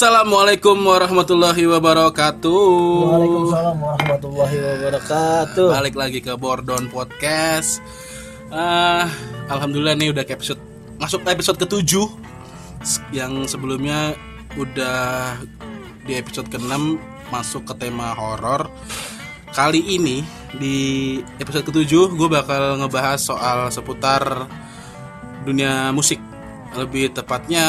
Assalamualaikum warahmatullahi wabarakatuh. Waalaikumsalam warahmatullahi wabarakatuh. Balik lagi ke Bordon Podcast. Ah, Alhamdulillah nih udah ke episode masuk episode ketujuh yang sebelumnya udah di episode ke-6 masuk ke tema horor. Kali ini di episode ketujuh gue bakal ngebahas soal seputar dunia musik. Lebih tepatnya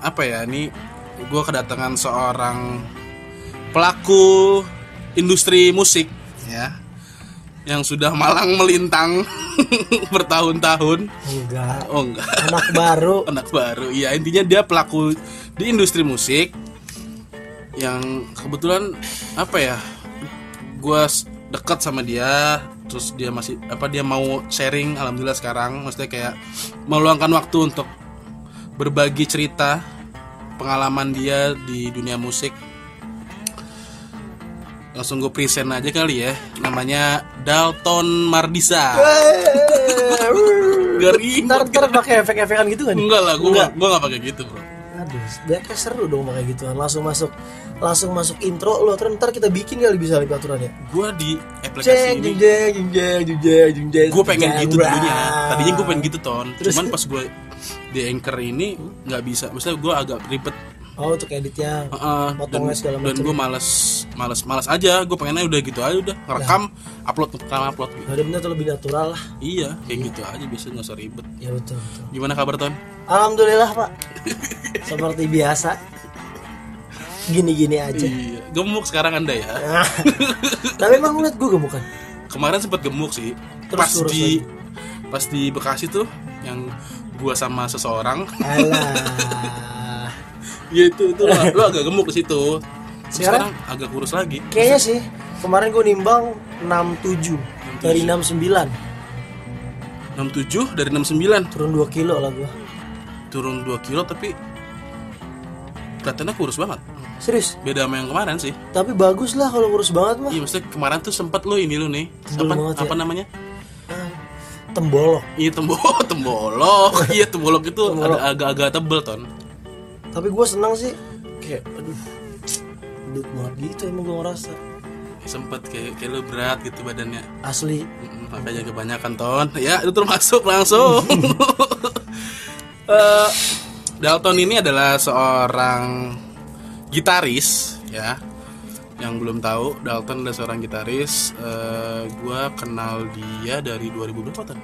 apa ya? Ini gue kedatangan seorang pelaku industri musik ya yang sudah malang melintang bertahun-tahun. Enggak. oh enggak. Anak baru. anak baru iya. Intinya dia pelaku di industri musik yang kebetulan apa ya gue dekat sama dia terus dia masih apa dia mau sharing alhamdulillah sekarang. Maksudnya kayak meluangkan waktu untuk berbagi cerita pengalaman dia di dunia musik. Langsung gue present aja kali ya. Namanya Dalton Mardisa. Gari ntar ntar pakai efek-efekan gitu kan? enggak lah gue Enggak. gue gak pakai gitu bro. Aduh, kayak seru dong pakai gituan. Langsung masuk langsung masuk intro lo terus ntar kita bikin kali bisa lebih aturannya gue di aplikasi jeng, ini jeng jeng jeng jeng jeng gue pengen gitu dulunya tadinya gue pengen gitu ton terus, cuman pas gue di anchor ini nggak bisa maksudnya gue agak ribet Oh untuk editnya, uh, uh, dan, segala macam. Dan gue males, males, males aja. Gue pengennya udah gitu aja, udah rekam, nah. upload, rekam, upload. Gitu. Nah, bener tuh lebih natural lah. Iya, kayak iya. gitu aja. Biasanya nggak usah ribet. Ya betul, betul. Gimana kabar Ton? Alhamdulillah Pak. Seperti biasa. Gini-gini aja. iya gemuk sekarang anda ya. Tapi emang ngeliat gue gemukan. kemarin sempet gemuk sih. Terus pas di pas di Bekasi tuh yang gua sama seseorang. Alah. ya itu itu lo, lo agak gemuk di situ. Sekarang? sekarang agak kurus lagi. Kayaknya sih kemarin gue nimbang 67 dari 69 67 dari 69 turun 2 kilo lah gue. turun 2 kilo tapi kelihatannya kurus banget Serius. beda sama yang kemarin sih Tapi bagus lah kalau kurus banget mah. iya maksudnya kemarin tuh sempet lo ini lo nih Tebel apa, ya. apa namanya Ah, Tembolok. iya tembolok tembolok iya tembolok itu Tembolok. ada agak-agak tebel ton Tapi gue senang sih. Kayak aduh. Gendut banget gitu emang gue ngerasa. sempet kayak kayak lo berat gitu badannya Asli. Mm, makanya kebanyakan ton ya itu termasuk langsung Eh, Dalton ini adalah seorang gitaris ya. Yang belum tahu Dalton adalah seorang gitaris. Eh, gua kenal dia dari 2000 berapa ton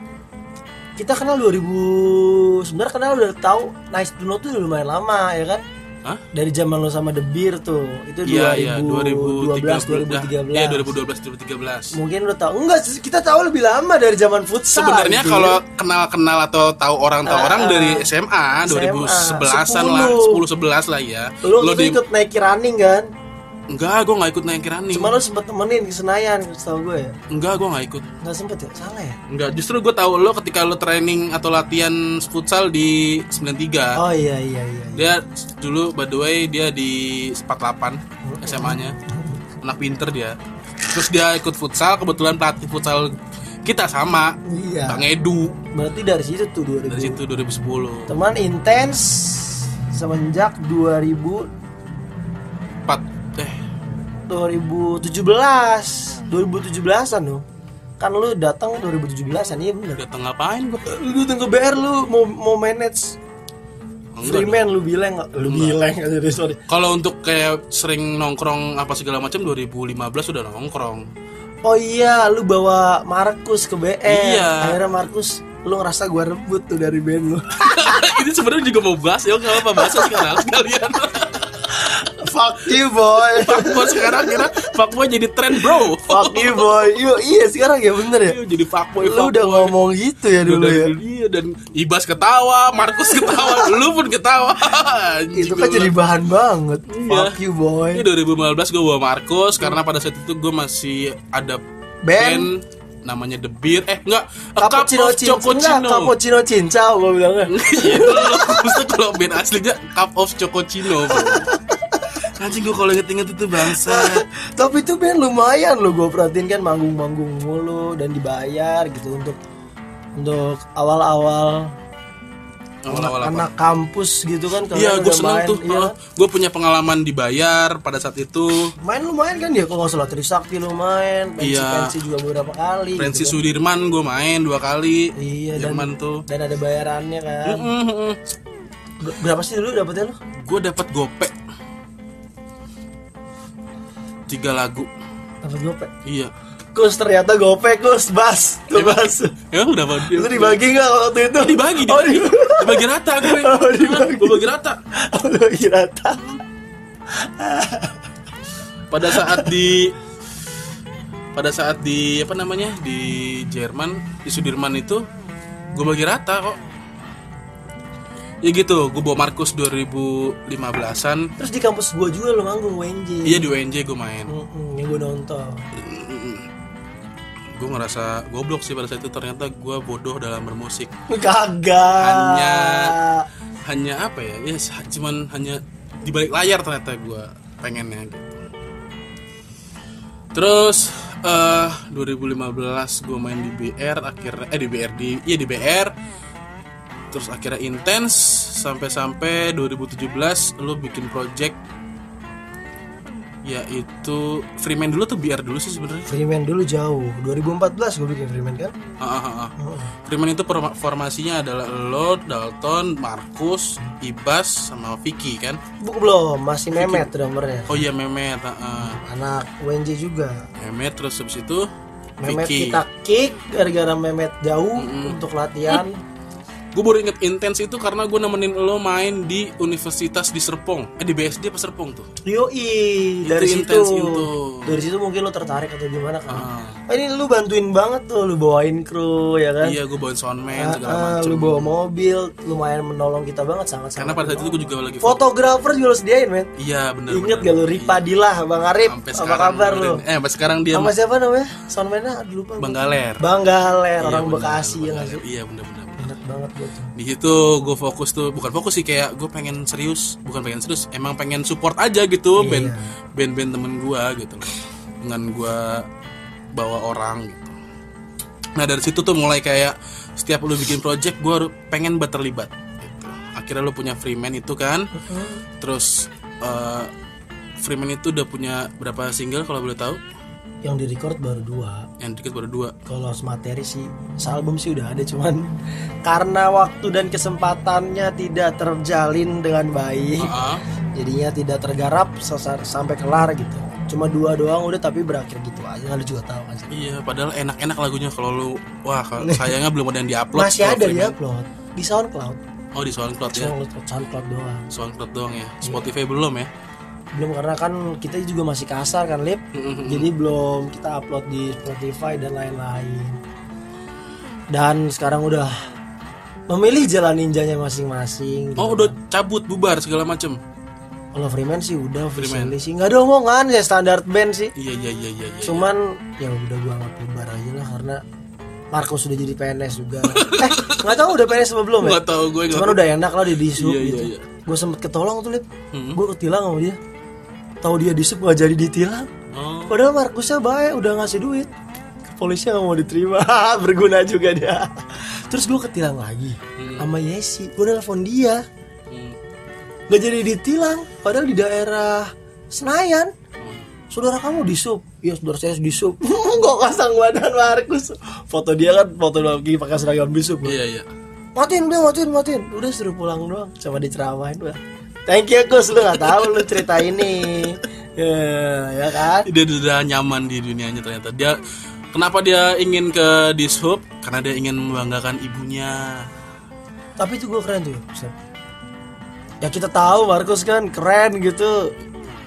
Kita kenal 2000 sebenarnya kenal udah tahu Nice to Know tuh lumayan lama ya kan? Hah? Dari zaman lo sama The Beer tuh. Itu Iya iya 2012 2013 2013. Iya 2012 2013 Mungkin udah tahu. Enggak, kita tahu lebih lama dari zaman futsal. Sebenarnya gitu. kalau kenal-kenal atau tahu orang tahu Ah, orang dari SMA 2011-an lah 10 11 lah ya. Lo, Lo di ikut naik running kan? Enggak, gue nggak ikut naik running. Cuma lo sempet temenin ke Senayan, setahu gue ya. Enggak, gue nggak ikut. Nggak sempet ya? Salah ya? Enggak, justru gue tahu lo ketika lo training atau latihan futsal di 93. Oh iya iya iya. Dia dulu by the way dia di 48 SMA-nya. Anak pinter dia. Terus dia ikut futsal, kebetulan pelatih futsal kita sama. Iya. Bang Edu. Berarti dari situ tuh 2000. Dari situ 2010. Teman intens semenjak 2000 4 eh 2017 2017an lo kan lu datang 2017an iya bener. Datang ngapain gue? lu datang ke BR lu mau mau manage Freeman lu bilang lu bilang aja deh sorry. Kalau untuk kayak sering nongkrong apa segala macam 2015 sudah nongkrong. oh iya lu bawa Markus ke BR Iya. akhirnya Markus lu ngerasa gua rebut tuh dari band lu. Ini sebenarnya juga mau bahas ya nggak apa bahas sekarang sekalian. fuck you boy. Fuckboy sekarang kira fuckboy jadi tren bro. fuck you boy. Yo, iya sekarang ya bener ya? Iya, jadi fuckboy lu udah fuckboy. ngomong gitu ya dulu ya? dia dan Ibas ketawa, Markus ketawa, lu pun ketawa. Itu kan jadi bahan banget. Iya. fuck you boy. Ini 2015 gue bawa Markus karena pada saat itu gue masih ada Band. namanya The Beer eh enggak. Cappuccino Enggak, Cappuccino Cincau gue bilangnya. Iya, itu lo mesti kalau band aslinya Cup of Chococino. Anjing gue kalau inget-inget itu bangsa Tapi itu band lumayan loh gue perhatiin kan manggung-manggung mulu dan dibayar gitu untuk untuk awal-awal Awal-awal apa? anak kampus gitu kan Iya, gue udah seneng main, tuh. iya. gue punya pengalaman dibayar pada saat itu. main lumayan kan ya kalau nggak salah Trisakti lu main pensi Iya. pensi juga beberapa kali Pensi gitu kan. Sudirman gue main dua kali. iya dan Jerman tuh. dan ada bayarannya kan Mm-mm. Ber- berapa sih dulu dapetnya lu Gue dapat gope. Tiga lagu. dapat gope Iya. Kus ternyata gope kus bas tuh bas Emang udah dapat itu dibagi nggak waktu itu dibagi oh dibagi, dibagi rata gue. Oh, dibagi. Gue bagi rata. oh dibagi rata pada saat di pada saat di apa namanya di Jerman di Sudirman itu gue bagi rata kok ya gitu gue bawa Markus 2015an terus di kampus gua juga lo manggung WNJ iya di UNJ gue main. Mm-mm, yang gue nonton. Gue ngerasa goblok sih pada saat itu ternyata gue bodoh dalam bermusik. Kagak. Hanya- hanya apa ya? Ya cuman hanya di balik layar ternyata gue pengennya gitu. Terus eh 2015 gue main di BR akhirnya eh di BR di iya di BR terus akhirnya intens sampai-sampai 2017 lu bikin project yaitu Freeman dulu tuh BR dulu sih sebenarnya? Freeman dulu jauh. 2014 gue bikin Freeman kan? Ah, ah, ah. Freeman itu forma- formasinya adalah lo, Dalton, Markus, Ibas, sama Vicky kan? Buk belum masih Memet drummernya. Oh iya Mehmet, ah, ah. anak WNJ juga. Mehmet terus habis itu Memet Vicky. kita kick gara-gara Memet jauh untuk latihan Gue baru inget intens itu karena gue nemenin lo main di Universitas di Serpong, eh di BSD apa Serpong tuh? Yoi dari situ intens itu. dari situ mungkin lo tertarik atau gimana kan Ah. Ah, ini lu bantuin banget tuh lu bawain kru ya kan Iya gue bawain soundman Ah, segala ah, macem. lu bawa mobil lumayan menolong kita banget sangat Karena pada saat itu gue juga lagi fotografer juga lu sediain men Iya bener inget gak lu Ripa Dilah Bang Arif apa kabar dengerin. Eh sampai sekarang dia sama siapa namanya soundman-nya lupa. Bang Galer. Bang Galer Iya, orang Bekasi ya Iya bener bener. enak banget gue tuh. Di situ gue fokus tuh bukan fokus sih kayak gue pengen serius bukan pengen serius emang pengen support aja gitu Iya. band band band temen gue gitu. Loh dengan gue bawa orang gitu. Nah dari situ tuh mulai kayak setiap lu bikin project gue pengen buat terlibat gitu. akhirnya lu punya Freeman itu kan. Terus eh, Freeman itu udah punya berapa single kalau boleh tahu yang di record baru dua. Yang dikit baru dua. Kalau materi sih sealbum sih udah ada cuman karena waktu dan kesempatannya tidak terjalin dengan baik Ah, jadinya tidak tergarap sampai kelar gitu. Cuma dua doang udah tapi berakhir gitu aja. Lu juga tahu kan sih iya padahal enak-enak lagunya kalau lu wah sayangnya belum ada yang diupload masih ada di upload di SoundCloud. Oh di SoundCloud ya. SoundCloud, SoundCloud doang. SoundCloud doang ya. Spotify belum ya. Belum karena kan kita juga masih kasar kan lip jadi belum kita upload di Spotify dan lain-lain dan sekarang udah memilih jalan ninjanya masing-masing gitu. Oh udah cabut bubar segala macem. kalau Freeman sih udah Freeman. sih nggak ada omongan ya standar band sih Iya iya iya iya. iya. cuman ya udah gua anggap bubar aja lah karena Marco sudah jadi PNS juga eh nggak tahu udah PNS apa belum ya Nggak tahu gue nggak. cuman udah enak lah di disub Iya, iya, gitu iya. gue sempet ketolong tuh lip Mm-mm. gue ketilang sama dia tahu dia disub nggak jadi ditilang. Oh. Padahal Markusnya baik udah ngasih duit. Polisi nggak mau diterima berguna juga dia. Terus gue ketilang lagi sama Yesi. Gue nelfon dia. Hmm. nggak jadi ditilang padahal di daerah Senayan. Saudara kamu di sub. Iya saudara saya di sub. Kok pasang badan Markus? Foto dia kan foto lagi pakai seragam di sub. Iya iya. matiin udah matiin matiin. Udah suruh pulang doang sama diceramain udah thank you Kus lu nggak tahu lu cerita ini ya, ya kan Dia udah nyaman di dunianya ternyata. Dia kenapa dia ingin ke Dishub? Karena dia ingin membanggakan ibunya. tapi itu gue keren tuh Ustaz. ya kita tahu Markus kan keren gitu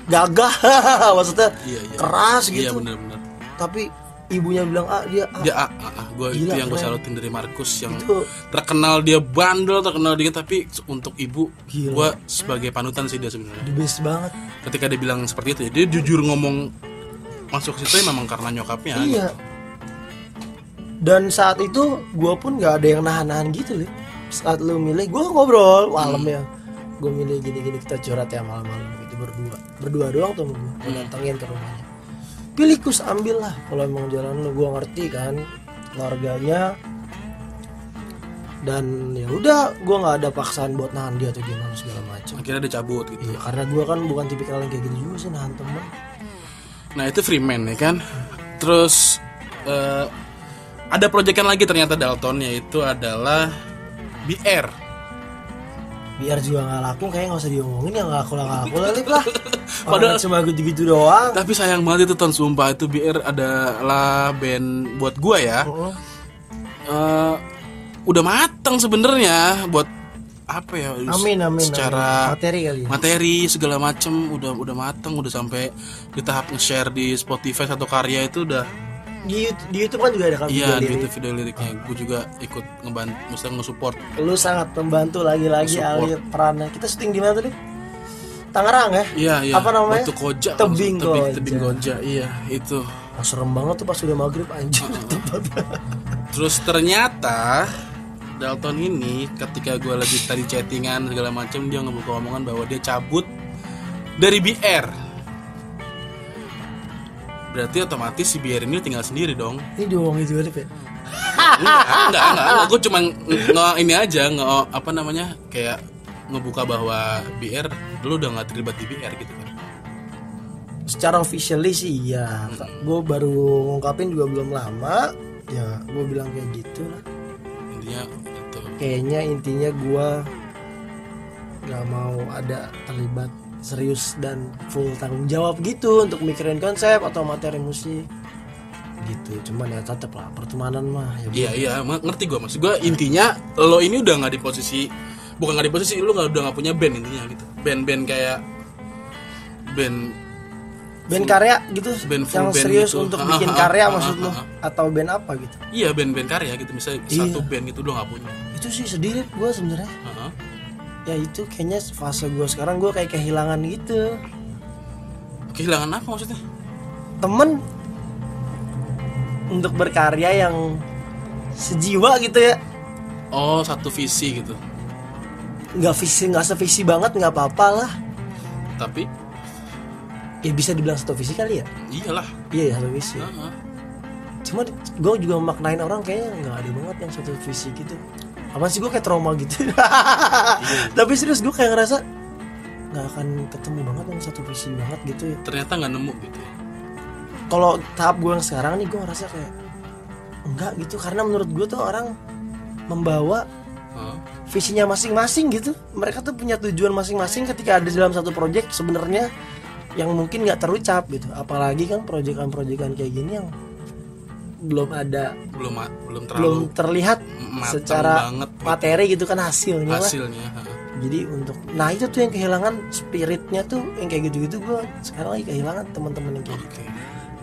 gagah maksudnya Iya iya. keras Iya gitu benar-benar. tapi ibunya bilang ah dia ah. Dia ah, ah, ah. Gua itu Gila, yang gue salutin dari Markus yang itu terkenal dia bandel terkenal dia tapi untuk ibu gue sebagai panutan sih dia sebenarnya. the best banget. Ketika dia bilang seperti itu ya dia jujur ngomong masuk ke situ ya memang karena nyokapnya iya. Dan saat itu gue pun nggak ada yang nahan-nahan gitu loh saat lu milih gue ngobrol malam ya. Gue milih gini-gini kita curhat ya malam-malam gitu berdua. Berdua doang tuh gue gue datengin ke rumahnya pilih kus ambil lah kalau emang jalan lu gue ngerti kan keluarganya dan ya udah gue nggak ada paksaan buat nahan dia atau gimana segala macam. Akhirnya dia cabut gitu. Iya karena gue kan bukan tipikal yang kayak gitu juga sih nahan temen. Nah itu Freeman ya kan? Terus eh, ada proyekan lagi ternyata Dalton yaitu adalah BR biar juga nggak laku kayak nggak usah diomongin ya nggak laku lah nggak laku. Lah. Lip, lah Padahal- cuma gitu gitu doang. Tapi sayang banget itu ton sumpah. Itu BR adalah band buat gua ya. Heeh. Eh, udah matang sebenarnya buat apa ya? Amin amin secara amin. materi kali ya. materi segala macem. Udah udah mateng udah sampai di tahap nge-share di Spotify satu karya itu udah di, YouTube- di YouTube kan juga ada kan iya video di itu video liriknya. Gue juga ikut ngebantu mesti nge-support. Lu sangat membantu lagi-lagi Support. Ali perannya. Kita syuting di mana tadi? Tangerang ya? Iya iya. Apa namanya? Batu koja Tebing tebing, Koja. tebing koja iya itu. Oh, serem banget tuh pas udah maghrib anjir terus ternyata Dalton ini ketika gue lagi tadi chattingan segala macem dia ngebuka omongan bahwa dia cabut dari BR berarti otomatis si BR ini tinggal sendiri dong. Ini diomongin juga Lip, ya? Enggak enggak enggak, gue cuma nge ini aja nge apa namanya kayak ngebuka bahwa BR lu udah nggak terlibat di BR gitu kan. Secara officially sih iya. Gue baru ngungkapin juga belum lama. Ya gue bilang kayak gitu lah. Intinya itu. Kayaknya intinya gue nggak mau ada terlibat serius dan full tanggung jawab gitu untuk mikirin konsep atau materi musik. Gitu cuman ya tetap lah pertemanan mah ya iya iya ma- ngerti gue maksud gue intinya lo ini udah nggak di posisi bukan nggak di posisi lu nggak udah nggak punya band intinya gitu. Band-band kayak band band karya gitu Band full yang band serius gitu. untuk Ah, bikin ah, karya ah, maksud ah, lo atau band apa gitu? Iya band-band karya gitu misalnya Iya. satu band gitu lo nggak punya. Itu sih sedih gue sebenarnya. Ya itu kayaknya fase gue sekarang gue kayak kehilangan gitu. Kehilangan apa maksudnya? Temen. Untuk berkarya yang sejiwa gitu ya. Oh satu visi gitu. Nggak visi nggak sevisi banget nggak apa-apa lah. Tapi? Ya bisa dibilang satu visi kali ya? Iyalah. Iya ya satu visi. Heeh. cuma gue juga maknain orang kayaknya nggak ada banget yang satu visi gitu apa sih gue kayak trauma gitu? Tapi serius gue kayak ngerasa nggak akan ketemu banget yang satu visi banget gitu ya. Ternyata nggak nemu gitu ya. kalau tahap gue yang sekarang nih gue ngerasa kayak enggak gitu. Karena menurut gue tuh orang membawa visinya masing-masing gitu. Mereka tuh punya tujuan masing-masing ketika ada dalam satu project sebenarnya yang mungkin nggak terucap gitu. Apalagi kan proyekan-proyekan kayak gini yang belum ada belum belum terlalu belum terlihat secara banget materi gitu kan hasilnya lah. hasilnya heeh. jadi untuk nah itu tuh yang kehilangan spiritnya tuh yang kayak gitu-gitu gue sekarang lagi kehilangan teman-teman yang kayak gitu. Oke.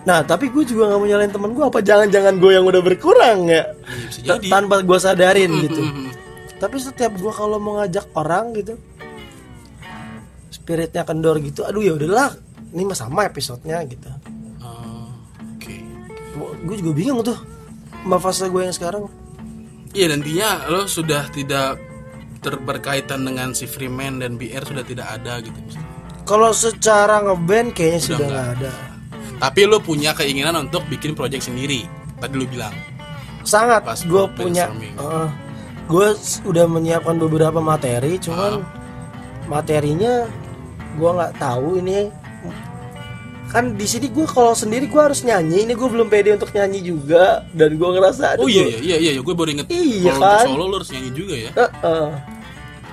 Nah tapi gue juga nggak mau nyalain temen gue apa jangan-jangan gue yang udah berkurang ya? Jadi. tanpa gue sadarin gitu. tapi setiap gue kalau mau ngajak orang gitu spiritnya kendor gitu aduh ya udahlah ini mah sama episodenya gitu gue juga bingung tuh sama fase gue yang sekarang Iya nantinya lo sudah tidak terberkaitan dengan si Freeman dan BR sudah tidak ada gitu. kalau secara ngeband kayaknya Udah sudah nggak. ada Tapi lo punya keinginan untuk bikin project sendiri. Tadi lo bilang. sangat Pas gue punya gue udah menyiapkan beberapa materi cuman Ah. materinya gue nggak tahu ini kan di sini gue kalau sendiri gue harus nyanyi ini gue belum pede untuk nyanyi juga dan gue ngerasa Oh iya gua- iya iya iya, gue baru inget. Iya, kalau kan? solo lo harus nyanyi juga ya. Eh, eh.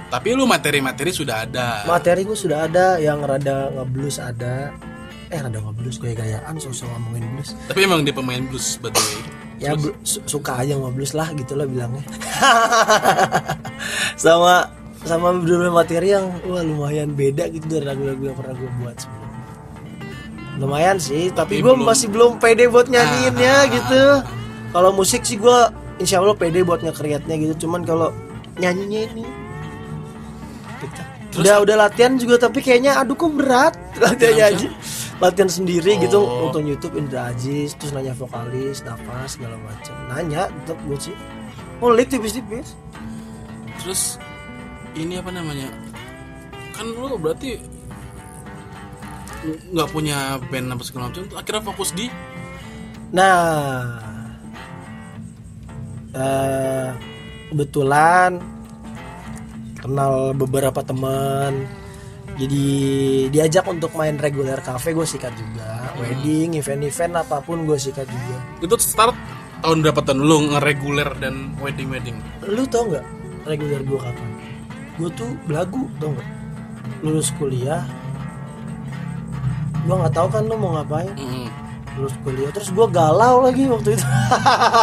Tapi lo materi-materi sudah ada. materi gue sudah ada yang rada ngeblues ada eh rada ngeblues gaya-gayaan sosok ngomongin blues Tapi emang dia pemain blues by the way. ya blu- su- suka aja ngeblues lah gitu lah bilangnya sama sama beberapa materi yang wah lumayan beda gitu dari lagu-lagu yang pernah gue buat sebelumnya lumayan sih tapi, Tapi gue belum- masih belum pede buat nyanyiinnya Ah. gitu kalau musik sih gue insya Allah pede buat nge-create-nya gitu cuman kalau nyanyinya ini gitu. Terus- udah udah latihan juga tapi kayaknya aduh kok berat latihannya aja latihan sendiri gitu Oh. nonton YouTube Indra Aziz terus nanya vokalis nafas segala macam nanya tetap gue sih ngulik tipis-tipis Terus ini apa namanya? Kan lo berarti nggak punya band apa segala macam. Akhirnya fokus di nah eh kebetulan kenal beberapa teman. Jadi diajak untuk main reguler cafe gue sikat juga. Wedding event-event apa pun gue sikat juga. Itu start tahun berapa tahun lu ngereguler dan wedding wedding? lu tau nggak reguler gue kapan? Gue tuh belagu tau nggak? Lulus kuliah gue nggak tahu kan lu mau ngapain. Mm. lulus kuliah. Terus gue galau lagi waktu itu.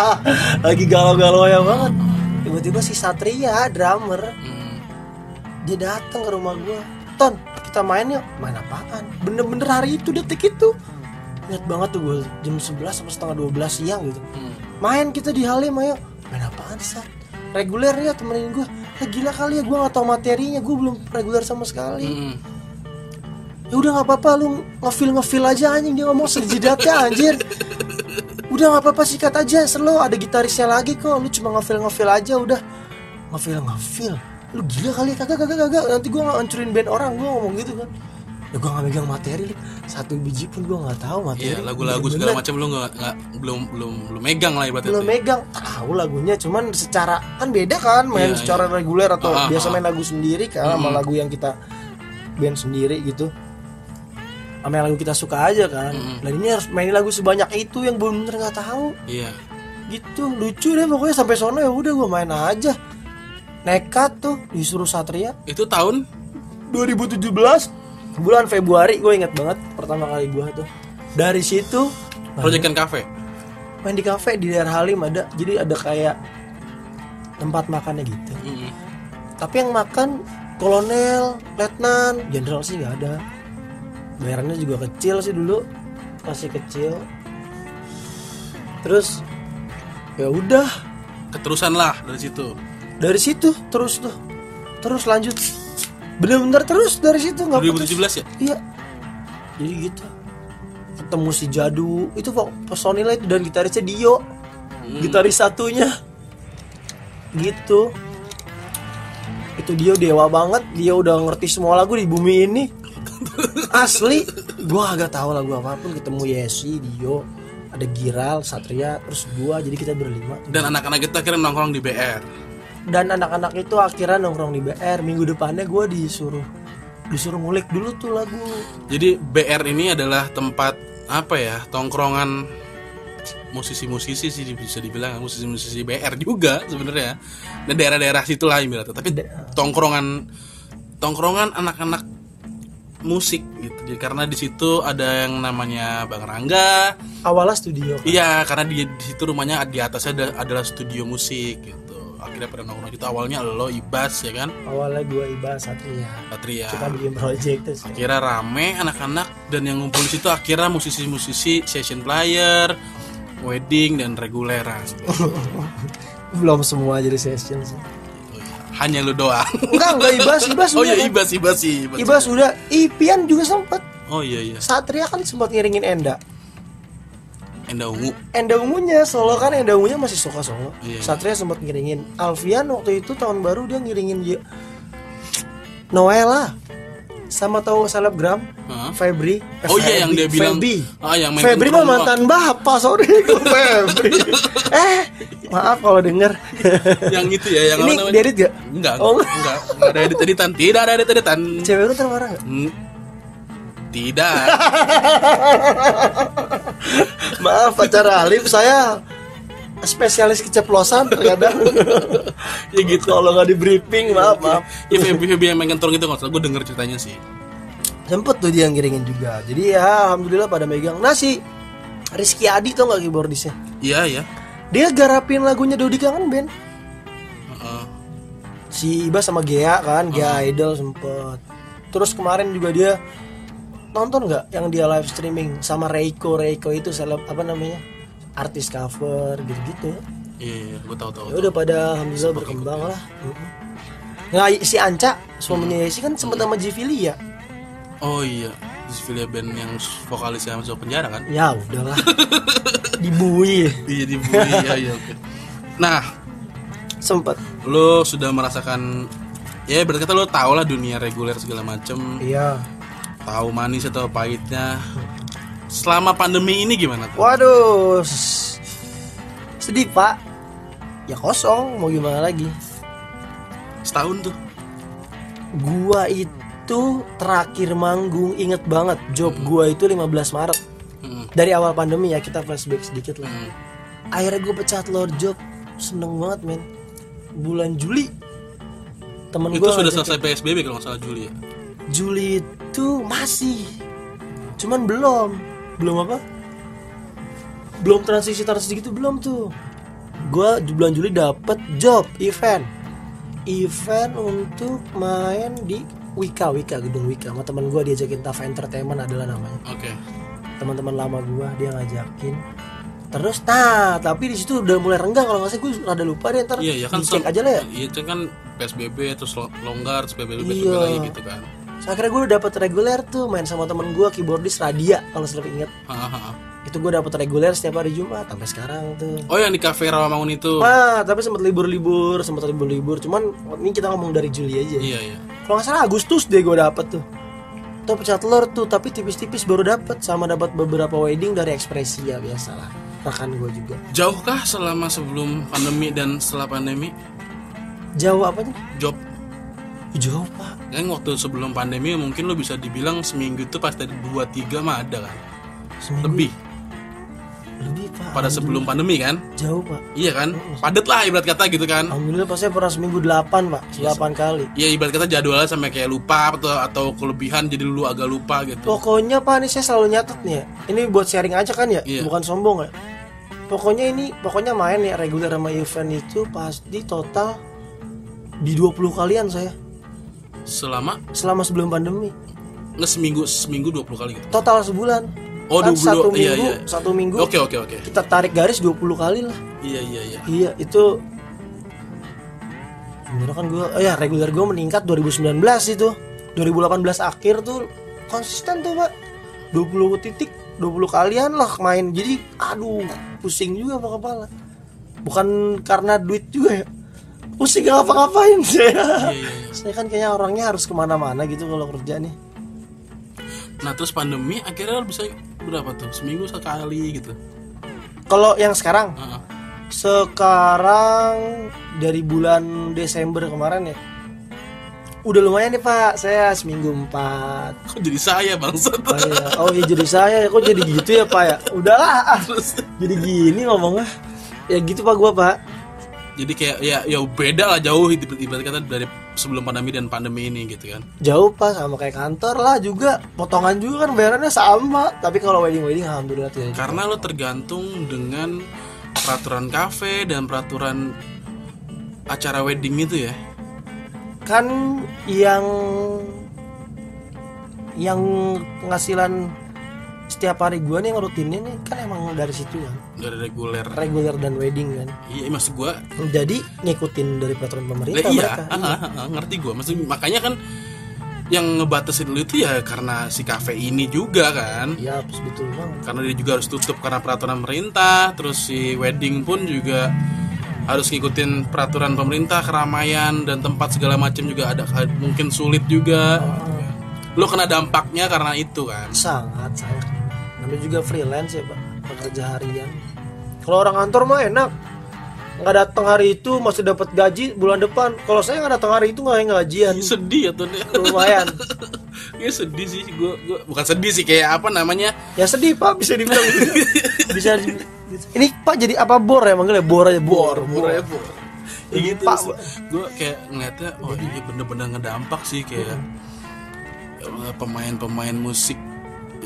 Lagi galau-galau ya banget. Tiba-tiba si Satria drummer Mm. dia datang ke rumah gue ton kita main yuk. Main apaan? Bener-bener hari itu detik itu. Ingat banget tuh gue jam 11 sampai setengah 12 siang gitu. Mm. main kita di Halim ayo. Main apaan sih reguler ya temenin gue ya gila kali ya gue nggak tahu materinya. Gue belum reguler sama sekali. Mm. Ya udah nggak apa-apa lu ngefil ngefil aja anjing. Dia ngomong sejidatnya anjir. Udah nggak apa-apa sikat aja slow ada gitarisnya lagi kok. Lu cuma ngefil ngefil aja udah. Ngefil ngefil? Lu gila kali ya? kagak kagak kagak. Nanti gua ngancurin band orang gua ngomong gitu kan. Ya gua nggak megang materi satu biji pun gua nggak tahu materi. Iya lagu-lagu segala macam lu nggak belum belum belum megang lah ibaratnya. belum megang. Tahu lagunya cuman secara kan beda kan main Iya, secara reguler atau Ah, biasa ah. main lagu sendiri kan sama lagu yang kita band sendiri gitu sama yang lagu kita suka aja kan. Dan ini harus mainin lagu sebanyak itu yang bener nggak tahu. Iya. gitu lucu deh pokoknya. Sampai sono ya udah gue main aja. Nekat tuh disuruh Satria. Itu tahun? 2017 bulan Februari gue inget banget pertama kali gue tuh. Dari situ Project Cafe. main di kafe di daerah Halim ada. Jadi ada kayak tempat makannya gitu. Mm. tapi yang makan kolonel letnan jenderal sih nggak ada bayarannya juga kecil sih dulu masih kecil. Terus ya udah. Keterusan lah dari situ. dari situ terus tuh. Terus lanjut. Bener-bener terus dari situ nggak putus. 2017 ya? iya. Jadi gitu. Ketemu si Jadu itu kok personilnya itu dan gitarisnya Dio. Gitaris satunya. Gitu. Itu dia dewa banget. Dia udah ngerti semua lagu di bumi ini asli gua agak tahu lagu apa pun ketemu Yesi Dio ada Giral Satria terus gua jadi kita berlima Dan anak-anak kita akhirnya nongkrong di BR. dan anak-anak itu akhirnya nongkrong di BR minggu depannya gua disuruh disuruh ngulik dulu tuh lagu Jadi BR ini adalah tempat apa ya? Tongkrongan musisi-musisi sih bisa dibilang musisi-musisi BR juga sebenarnya. Dan daerah-daerah situ lah ibaratnya. Tapi tongkrongan tongkrongan anak-anak musik gitu. Jadi karena di situ ada yang namanya Bang Rangga. awalnya studio Iya, karena di, di situ rumahnya di atasnya ada, adalah studio musik gitu. Akhirnya pada nongkrong itu awalnya lo Ibas ya kan? awalnya gua Iba Satria Satria. kita bikin project terus akhirnya rame anak-anak dan yang ngumpul di situ akhirnya musisi-musisi session player wedding dan reguleran belum semua jadi session sih hanya lu doang. Enggak enggak Ibas Ibas oh iya ibas ibas sih ibas. Ibas udah. Ipian juga sempet. Oh iya iya. Satria kan sempat ngiringin Enda. Enda ungu. Enda ungunya solo kan Enda ungunya masih suka solo. Iya. Satria sempat ngiringin. Alfian waktu itu tahun baru dia ngiringin Noella sama tahu selebgram Hah? Febri Eh, Oh iya, yang dia bilang- Feby. Ah, yang main Febri mah mantan bapak sorry gue Febri eh maaf kalau denger yang itu ya yang ini namanya? diedit gak? enggak Oh. enggak enggak enggak ada edit editan tidak ada edit editan cewek lu termarah gak? Hmm, tidak maaf pacar Alif saya spesialis keceplosan terkadang. Ya gitu kalau nggak di briefing maaf maaf. Ya Feby Feby yang main kentrong itu nggak salah gue denger ceritanya sih. Sempet tuh dia ngiringin juga. Jadi ya alhamdulillah pada megang. Nah si Rizky Adi tuh nggak keyboardisnya? Iya ya dia garapin lagunya Dodi Kangen Band Heeh. si Iba sama Gea kan Gea Idol sempet. Terus kemarin juga dia nonton nggak yang dia live streaming sama Reiko? Reiko itu seleb apa namanya artis cover gitu-gitu. Iya gue tahu tahu ya udah pada alhamdulillah berkembang lah. Nah si Anca suaminya Yesi kan sempet sama Jivilia Oh iya, Zvilia band yang vokalisnya masuk penjara kan? ya udahlah. Dibui. Iya di Bui, iya iya oke. Nah, sempet. lo sudah merasakan ya berarti kata lo tau lah dunia reguler segala macem. Iya. Tahu manis atau pahitnya selama pandemi ini gimana tuh? waduh sedih pak. Ya kosong mau gimana lagi? Setahun tuh. Gua itu terakhir manggung inget banget job gua itu 15 Maret. Mm, dari awal pandemi ya kita flashback sedikit lah. Mm. akhirnya gue pecah telur job seneng banget men. Bulan Juli temen itu sudah selesai psbb kalau nggak salah Juli ya? Juli itu masih cuman belum belum apa? Belum transisi transisi gitu belum tuh. Gue di bulan Juli dapet job event. Event untuk main di Wika Wika gedung Wika. Sama temen gue diajakin Tava Entertainment adalah namanya. Oke. Teman-teman lama gua dia ngajakin. Terus nah tapi di situ udah mulai renggang. Kalau nggak salah gue rada lupa deh ntar iya ya kan dicek aja lah ya. iya itu kan psbb terus lo- longgar terus psbb PSBB Iya. lagi gitu kan so, akhirnya gue dapet reguler tuh main sama temen gua keyboardis Radia kalau selalu inget itu gue dapet reguler setiap hari Jumat sampai sekarang tuh oh yang di cafe Rawamangun itu Wah, tapi sempat libur-libur, sempat libur-libur. Cuman ini kita ngomong dari Juli aja. iya iya Kalau nggak salah Agustus deh gue dapet tuh. Tuh pecah telur tuh, tapi tipis-tipis baru dapet sama dapat beberapa wedding dari ekspresi ya biasalah. Rekan gue juga. jauhkah selama sebelum pandemi dan setelah pandemi Jauh apa nih? job Jauh pak. kan waktu sebelum pandemi mungkin lo bisa dibilang seminggu itu pas dari dua tiga mah ada kan Seminggu lebih lebih pak. pada sebelum pandemi kan Jauh pak. iya kan padet lah ibarat kata gitu kan Alhamdulillah pas saya pernah seminggu 8 pak, 8 kali. ya ibarat kata jadwalnya sampai kayak lupa atau atau kelebihan jadi lu agak lupa gitu Pokoknya pak nih saya selalu nyatet nih ya. Ini buat sharing aja kan ya, Iya. bukan sombong ya. Pokoknya ini, pokoknya main ya reguler sama event itu pasti total di 20 kalian saya selama? Selama sebelum pandemi. nggak seminggu seminggu 20 kali gitu? Total sebulan. oh Kan 20 satu iya minggu, iya. satu minggu oke oke oke. kita tarik garis 20 kali lah. iya iya iya. Iya, itu Sebenarnya kan gue, oh ya reguler gue meningkat 2019 itu. 2018 akhir tuh konsisten tuh pak. 20 titik 20 kalian lah main. Jadi aduh pusing juga apa kepala. Bukan karena duit juga ya Pusing ngapa-ngapain saya iya iya. Iya. Saya kan kayaknya orangnya harus ke mana-mana gitu kalau kerja nih. Nah terus pandemi akhirnya bisa berapa tuh? Seminggu sekali gitu? Kalau yang sekarang? Heeh. Sekarang dari bulan Desember kemarin ya. Udah lumayan nih pak. Saya seminggu empat. Kok jadi saya bangsat? Oh iya, oh iya jadi saya. Kok jadi gitu ya pak ya? Udahlah. Ah, terus? Jadi gini ngomongnya. Ya gitu pak gua pak jadi kayak ya ya beda lah jauh ibarat kata dari sebelum pandemi dan pandemi ini gitu kan. Jauh pak sama kayak kantor lah juga. Potongan juga kan bayarannya sama. Tapi kalau wedding-wedding alhamdulillah tidak karena lo tergantung dengan peraturan kafe dan peraturan acara wedding itu ya. Kan yang Yang penghasilan setiap hari gua nih yang rutinnya nih kan emang dari situ kan. Dari reguler. Reguler dan wedding kan. Iya maksud gua jadi ngikutin dari peraturan pemerintah iya mereka. ah, ah, ah, ngerti gua. Maksud makanya kan yang ngebatasin lu itu ya karena si kafe ini juga kan. Iya betul banget. Karena dia juga harus tutup karena peraturan pemerintah terus si wedding pun juga harus ngikutin peraturan pemerintah keramaian dan tempat segala macam juga ada mungkin sulit juga. Lu kena dampaknya karena itu kan. Sangat sangat namanya juga freelance ya pak pekerja harian. Kalau orang kantor mah enak. Nggak datang hari itu masih dapat gaji bulan depan. Kalau saya nggak datang hari itu nggak gajian Ih, sedih ya tuh lumayan. Ya sedih sih gua, gua. Bukan sedih sih kayak apa namanya? Ya sedih pak bisa dibilang gitu. bisa ini pak jadi apa bor ya manggilnya? Bor aja bor. Bor ya bor. Ya gitu Pak, gue kayak ngeliatnya oh ini bener-bener ngedampak sih kayak eh, pemain-pemain musik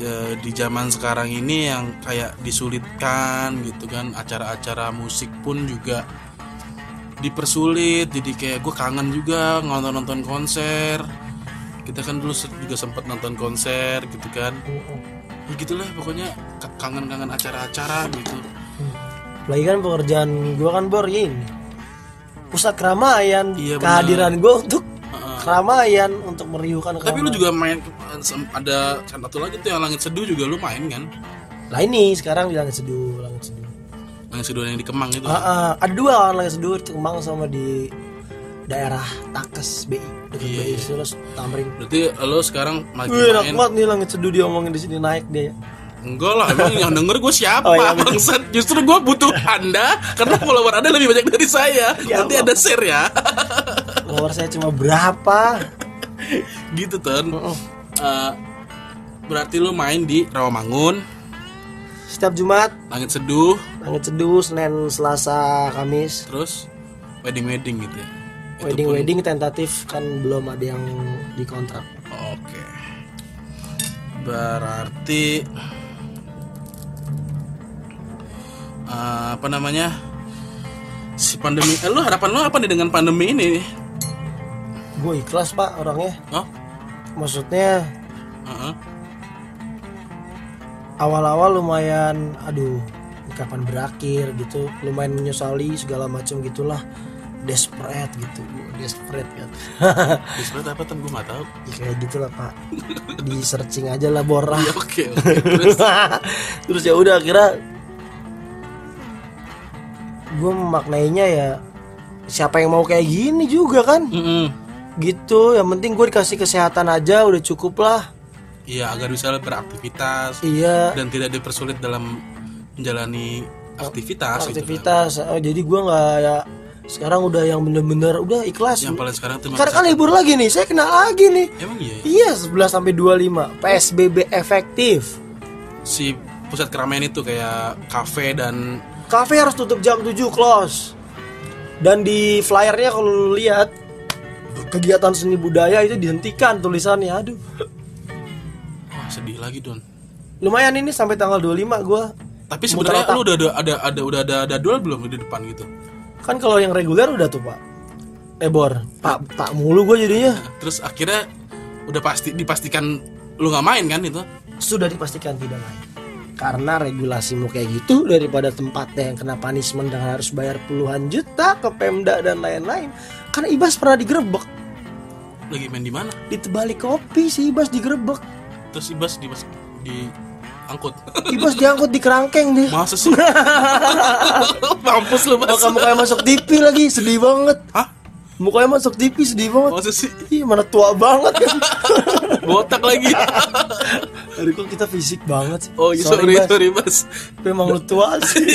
eh, di zaman sekarang ini yang kayak disulitkan gitu kan acara-acara musik pun juga dipersulit jadi kayak gue kangen juga nonton nonton konser. Kita kan dulu juga sempat nonton konser gitu kan. Ya gitulah pokoknya k- kangen-kangen acara-acara gitu. Lagi kan pekerjaan gua kan bor ini pusat keramaian Iya, kehadiran gua untuk. Keramaian untuk meriuhkan Tapi lu juga main ada satu lagi tuh yang langit seduh juga lu main kan? lah ini sekarang di langit seduh langit seduh Langit seduh yang di Kemang itu. Ah, ah, ada dua kan langit seduh di Kemang sama di daerah Takes BI dekat Iya, BI iya. terus Tamrin Berarti lo sekarang lagi Wih, enak main banget nih langit seduh diomongin di sini naik dia Enggak lah, emang yang denger gue siapa? Oh, iya. Bangsat. Justru gue butuh Anda karena follower Anda lebih banyak dari saya. Ya Nanti Allah. ada share ya. Follower saya cuma berapa? gitu Ton. Heeh. Eh, berarti lu main di Rawamangun, Setiap Jumat, Langit Seduh, Langit Seduh, Senin, Selasa, Kamis. terus wedding-wedding gitu ya. Wedding pun- wedding tentatif kan belum ada yang dikontrak. Oke. Berarti eh, apa namanya? Si pandemi eh, lu harapan lu apa nih dengan pandemi ini? Gue ikhlas pak orangnya. Maksudnya Heeh. awal-awal lumayan, aduh, kapan berakhir gitu, lumayan menyesali segala macam gitulah, desperate gitu, desperate kan. Disebut apa tuh gue nggak tahu. Ya, kayak gitulah pak. Di searching aja lah borah. Iya oke oke. Terus Terus ya udah akhirnya gue memaknainya ya siapa yang mau kayak gini juga kan Mm-mm. Gitu yang penting gue dikasih kesehatan aja udah cukup lah Iya agar bisa beraktivitas iya dan tidak dipersulit dalam menjalani aktivitas. gitu kan. aktivitas Oh, jadi gue nggak ya sekarang udah yang bener-bener udah ikhlas Yang paling sekarang tuh sekarang kan libur lagi nih saya kenal lagi nih Emang iya. ya? iya 11 sampai 25 PSBB efektif Si pusat keramaian itu kayak kafe dan Cafe harus tutup jam 7 close. Dan di flyernya kalau lihat kegiatan seni budaya itu dihentikan tulisannya. Aduh. wah sedih lagi don. Lumayan ini sampai tanggal 25 gua. Tapi sebenarnya lu udah ada ada ada udah ada ada duel belum di depan gitu. Kan kalau yang reguler udah tuh, Pak. Ebor. Pak Pak mulu gua jadinya. Terus akhirnya udah pasti dipastikan lu nggak main kan itu? Sudah dipastikan tidak main. Karena regulasimu kayak gitu daripada tempatnya yang kena punishment dan harus bayar puluhan juta ke Pemda dan lain-lain. Karena Ibas pernah digerebek Lagi main di mana? di Tebalik Kopi si Ibas digerebek. Terus Ibas di di angkut. Ibas diangkut di kerangkeng deh. Masa sih? Mampus lu Bas. Muka mukanya masuk TV lagi sedih banget. Hah? Mukanya masuk TV sedih banget. Masa sih? Ih mana tua banget kan. Botak lagi. Aduh kok kita fisik banget sih. Oh iya sorry sorry Bas. Tapi emang lu tua sih.